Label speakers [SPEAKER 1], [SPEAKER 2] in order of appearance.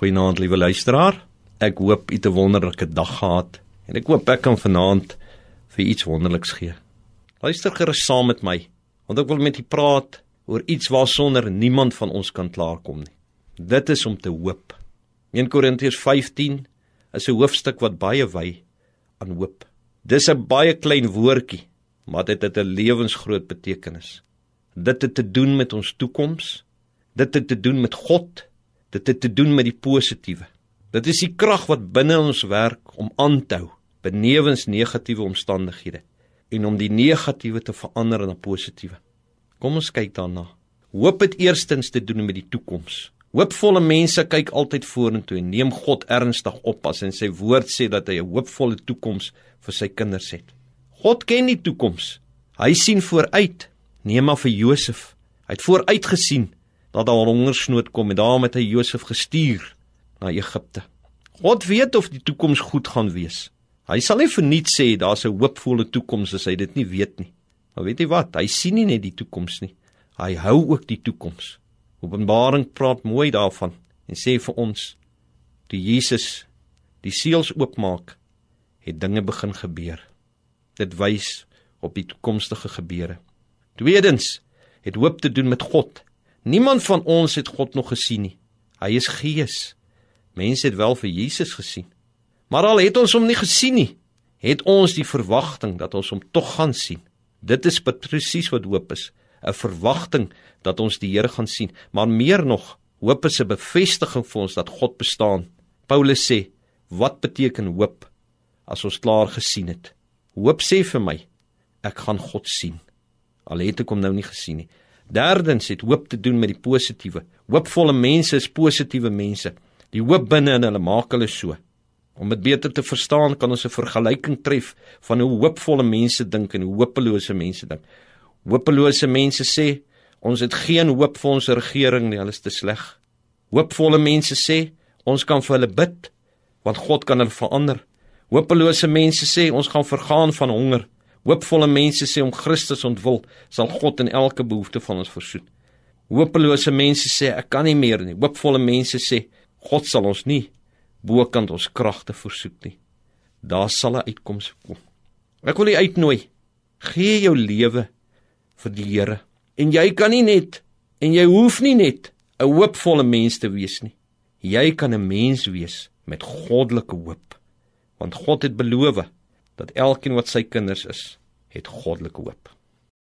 [SPEAKER 1] Goeienaand liewe luisteraar. Ek hoop u het 'n wonderlike dag gehad en ek hoop ek kan vanaand vir iets wonderliks gee. Luister gerus saam met my, want ek wil met u praat oor iets waarsonder niemand van ons kan klaarkom nie. Dit is om te hoop. 1 Korintiërs 15 is 'n hoofstuk wat baie wy aan hoop. Dis 'n baie klein woordjie, maar dit het 'n lewensgroot betekenis. Dit het te doen met ons toekoms. Dit het te doen met God Dit het te doen met die positiewe. Dit is die krag wat binne ons werk om aan te hou benewens negatiewe omstandighede en om die negatiewe te verander na positiewe. Kom ons kyk daarna. Hoop het eerstens te doen met die toekoms. Hoopvolle mense kyk altyd vorentoe en neem God ernstig op as in sy woord sê dat hy 'n hoopvolle toekoms vir sy kinders het. God ken die toekoms. Hy sien vooruit. Neem maar vir Josef. Hy het vooruit gesien dat daar hongersnood kom en daarom het hy Josef gestuur na Egipte. God weet of die toekoms goed gaan wees. Hy sal nie verniet sê daar's 'n hoopvolle toekoms as hy dit nie weet nie. Maar weet jy wat? Hy sien nie net die toekoms nie. Hy hou ook die toekoms. Openbaring praat mooi daarvan en sê vir ons toe Jesus die seels oopmaak, het dinge begin gebeur. Dit wys op die toekomstige gebeure. Tweedens, het hoop te doen met God. Niemand van ons het God nog gesien nie. Hy is Gees. Mense het wel vir Jesus gesien. Maar al het ons hom nie gesien nie, het ons die verwagting dat ons hom tog gaan sien. Dit is presies wat hoop is, 'n verwagting dat ons die Here gaan sien, maar meer nog, hoop is 'n bevestiging vir ons dat God bestaan. Paulus sê, wat beteken hoop as ons klaar gesien het? Hoop sê vir my, ek gaan God sien. Al het ek hom nou nie gesien nie. Derdens het hoop te doen met die positiewe. Hoopvolle mense is positiewe mense. Die hoop binne in hulle maak hulle so. Om dit beter te verstaan, kan ons 'n vergelyking tref van hoe hoopvolle mense dink en hoe hopelose mense dink. Hopelose mense sê ons het geen hoop vir ons regering nie, hulle is te sleg. Hoopvolle mense sê ons kan vir hulle bid want God kan hulle verander. Hopelose mense sê ons gaan vergaan van honger. Hoopvolle mense sê om Christus ontwil, sal God in elke behoefte van ons voorsien. Hopelose mense sê ek kan nie meer nie. Hoopvolle mense sê God sal ons nie bokant ons kragte voorsoek nie. Daar sal 'n uitkoms kom. Ek wil u uitnooi. Gee jou lewe vir die Here. En jy kan nie net en jy hoef nie net 'n hoopvolle mens te wees nie. Jy kan 'n mens wees met goddelike hoop. Want God het beloof dat elkeen wat sy kinders is, het goddelike hoop.